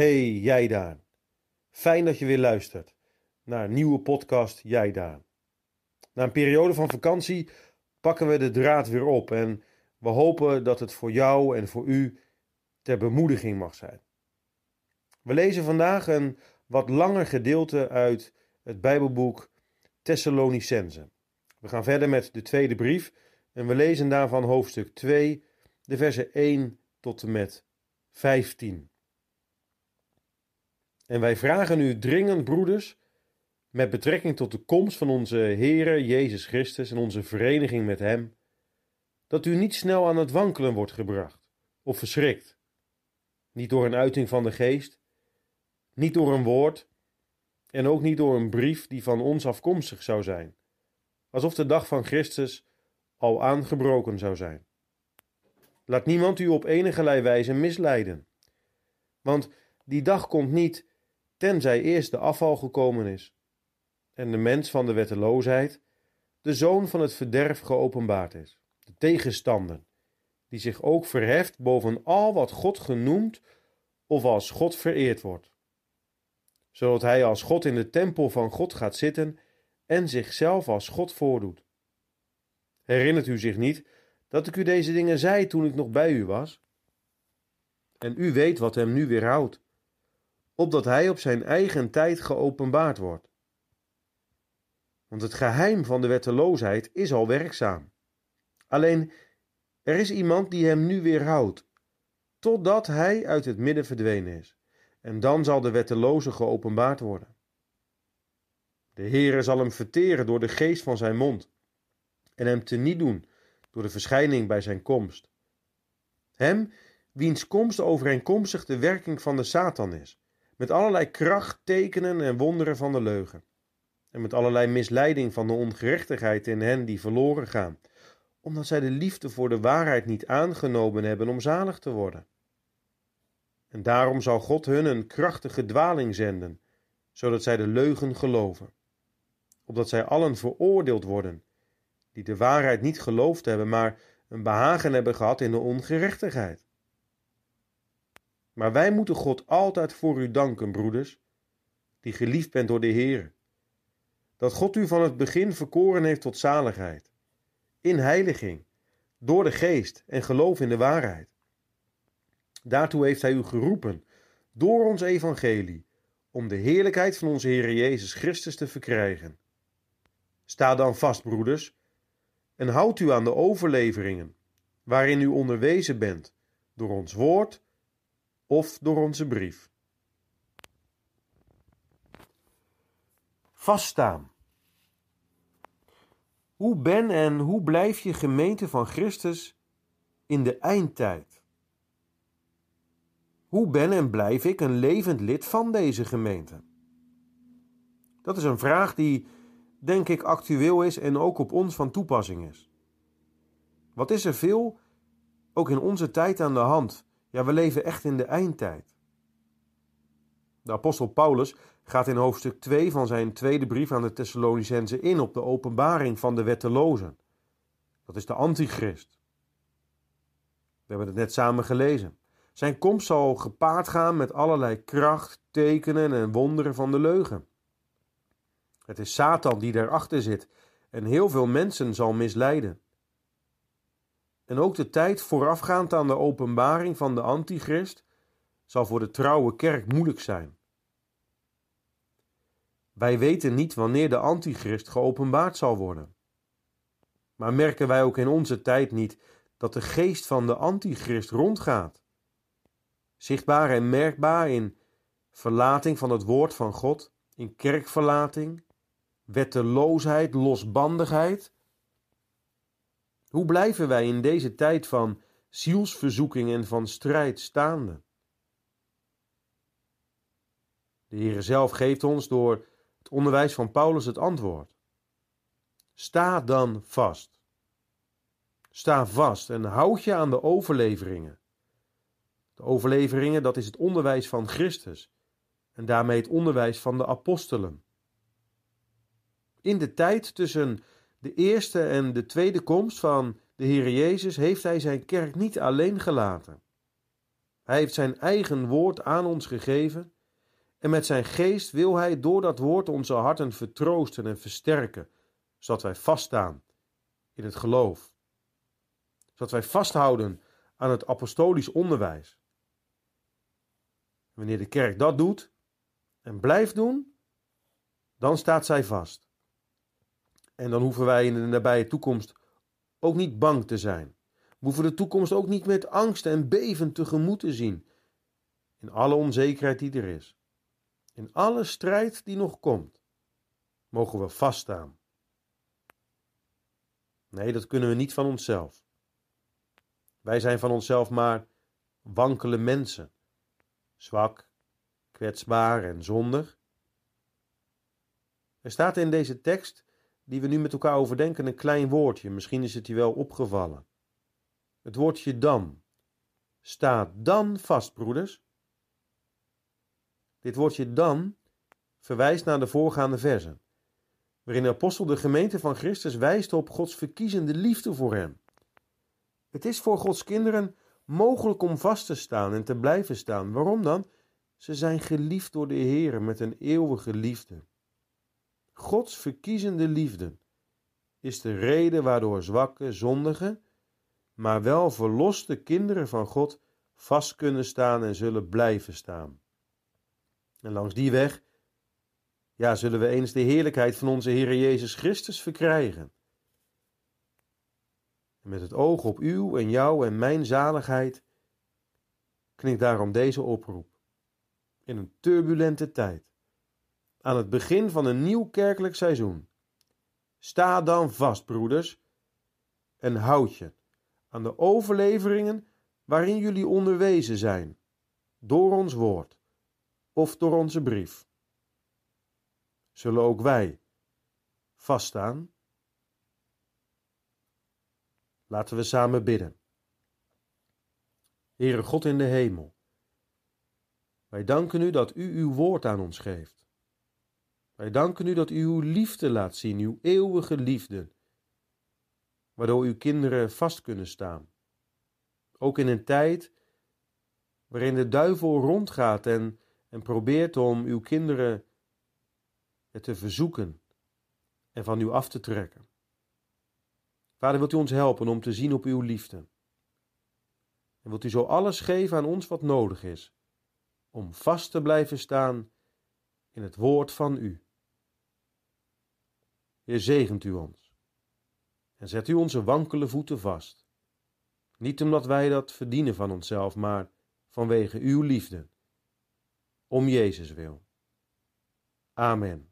Hey, jij daar. Fijn dat je weer luistert naar een nieuwe podcast Jij daar. Na een periode van vakantie pakken we de draad weer op en we hopen dat het voor jou en voor u ter bemoediging mag zijn. We lezen vandaag een wat langer gedeelte uit het Bijbelboek Thessalonicense. We gaan verder met de tweede brief en we lezen daarvan hoofdstuk 2, de versen 1 tot en met 15. En wij vragen u dringend, broeders, met betrekking tot de komst van onze Heere Jezus Christus en onze vereniging met Hem, dat u niet snel aan het wankelen wordt gebracht of verschrikt. Niet door een uiting van de geest, niet door een woord en ook niet door een brief die van ons afkomstig zou zijn, alsof de dag van Christus al aangebroken zou zijn. Laat niemand u op enige wijze misleiden, want die dag komt niet tenzij eerst de afval gekomen is en de mens van de wetteloosheid, de zoon van het verderf geopenbaard is, de tegenstander, die zich ook verheft boven al wat God genoemd of als God vereerd wordt, zodat hij als God in de tempel van God gaat zitten en zichzelf als God voordoet. Herinnert u zich niet dat ik u deze dingen zei toen ik nog bij u was? En u weet wat hem nu weerhoudt opdat hij op zijn eigen tijd geopenbaard wordt. Want het geheim van de wetteloosheid is al werkzaam. Alleen er is iemand die hem nu weerhoudt, totdat hij uit het midden verdwenen is. En dan zal de wetteloze geopenbaard worden. De Heere zal hem verteren door de geest van zijn mond, en hem teniet doen door de verschijning bij zijn komst. Hem, wiens komst overeenkomstig de werking van de Satan is, met allerlei kracht, tekenen en wonderen van de leugen. En met allerlei misleiding van de ongerechtigheid in hen die verloren gaan, omdat zij de liefde voor de waarheid niet aangenomen hebben om zalig te worden. En daarom zal God hun een krachtige dwaling zenden, zodat zij de leugen geloven, opdat zij allen veroordeeld worden, die de waarheid niet geloofd hebben, maar een behagen hebben gehad in de ongerechtigheid. Maar wij moeten God altijd voor u danken, broeders, die geliefd bent door de Heer. Dat God u van het begin verkoren heeft tot zaligheid, in heiliging, door de geest en geloof in de waarheid. Daartoe heeft Hij u geroepen, door ons evangelie, om de heerlijkheid van onze Heer Jezus Christus te verkrijgen. Sta dan vast, broeders, en houd u aan de overleveringen, waarin u onderwezen bent, door ons woord of door onze brief. Vaststaan. Hoe ben en hoe blijf je gemeente van Christus in de eindtijd? Hoe ben en blijf ik een levend lid van deze gemeente? Dat is een vraag die, denk ik, actueel is en ook op ons van toepassing is. Wat is er veel, ook in onze tijd aan de hand, ja, we leven echt in de eindtijd. De apostel Paulus gaat in hoofdstuk 2 van zijn tweede brief aan de Thessalonicenzen in op de openbaring van de wettelozen. Dat is de antichrist. We hebben het net samen gelezen. Zijn komst zal gepaard gaan met allerlei kracht, tekenen en wonderen van de leugen. Het is Satan die daarachter zit en heel veel mensen zal misleiden en ook de tijd voorafgaand aan de openbaring van de Antichrist zal voor de trouwe kerk moeilijk zijn. Wij weten niet wanneer de Antichrist geopenbaard zal worden. Maar merken wij ook in onze tijd niet dat de geest van de Antichrist rondgaat? Zichtbaar en merkbaar in verlating van het woord van God, in kerkverlating, wetteloosheid, losbandigheid hoe blijven wij in deze tijd van zielsverzoeking en van strijd staande? De Heere zelf geeft ons door het onderwijs van Paulus het antwoord. Sta dan vast. Sta vast en houd je aan de overleveringen. De overleveringen, dat is het onderwijs van Christus en daarmee het onderwijs van de apostelen. In de tijd tussen de eerste en de tweede komst van de Heer Jezus heeft Hij zijn kerk niet alleen gelaten. Hij heeft zijn eigen woord aan ons gegeven en met zijn geest wil hij door dat woord onze harten vertroosten en versterken, zodat wij vaststaan in het geloof. Zodat wij vasthouden aan het apostolisch onderwijs. Wanneer de kerk dat doet en blijft doen, dan staat zij vast. En dan hoeven wij in de nabije toekomst ook niet bang te zijn. We hoeven de toekomst ook niet met angst en beven tegemoet te zien. In alle onzekerheid die er is. In alle strijd die nog komt, mogen we vaststaan. Nee, dat kunnen we niet van onszelf. Wij zijn van onszelf maar wankele mensen, zwak, kwetsbaar en zondig. Er staat in deze tekst, die we nu met elkaar overdenken, een klein woordje. Misschien is het je wel opgevallen. Het woordje dan. Sta dan vast, broeders. Dit woordje dan verwijst naar de voorgaande versen, waarin de apostel de gemeente van Christus wijst op Gods verkiezende liefde voor hem. Het is voor Gods kinderen mogelijk om vast te staan en te blijven staan. Waarom dan? Ze zijn geliefd door de Heer met een eeuwige liefde. Gods verkiezende liefde is de reden waardoor zwakke, zondige, maar wel verloste kinderen van God vast kunnen staan en zullen blijven staan. En langs die weg, ja, zullen we eens de heerlijkheid van onze Heer Jezus Christus verkrijgen. En met het oog op uw en jouw en mijn zaligheid klinkt daarom deze oproep. In een turbulente tijd, aan het begin van een nieuw kerkelijk seizoen. Sta dan vast, broeders, en houd je aan de overleveringen waarin jullie onderwezen zijn, door ons woord of door onze brief. Zullen ook wij vaststaan? Laten we samen bidden. Heere God in de hemel, wij danken u dat u uw woord aan ons geeft. Wij danken u dat u uw liefde laat zien, uw eeuwige liefde, waardoor uw kinderen vast kunnen staan. Ook in een tijd waarin de duivel rondgaat en en probeert om uw kinderen te verzoeken en van u af te trekken. Vader, wilt u ons helpen om te zien op uw liefde? En wilt u zo alles geven aan ons wat nodig is, om vast te blijven staan in het woord van u? Heer, zegent u ons en zet u onze wankele voeten vast. Niet omdat wij dat verdienen van onszelf, maar vanwege uw liefde om Jezus wil. Amen.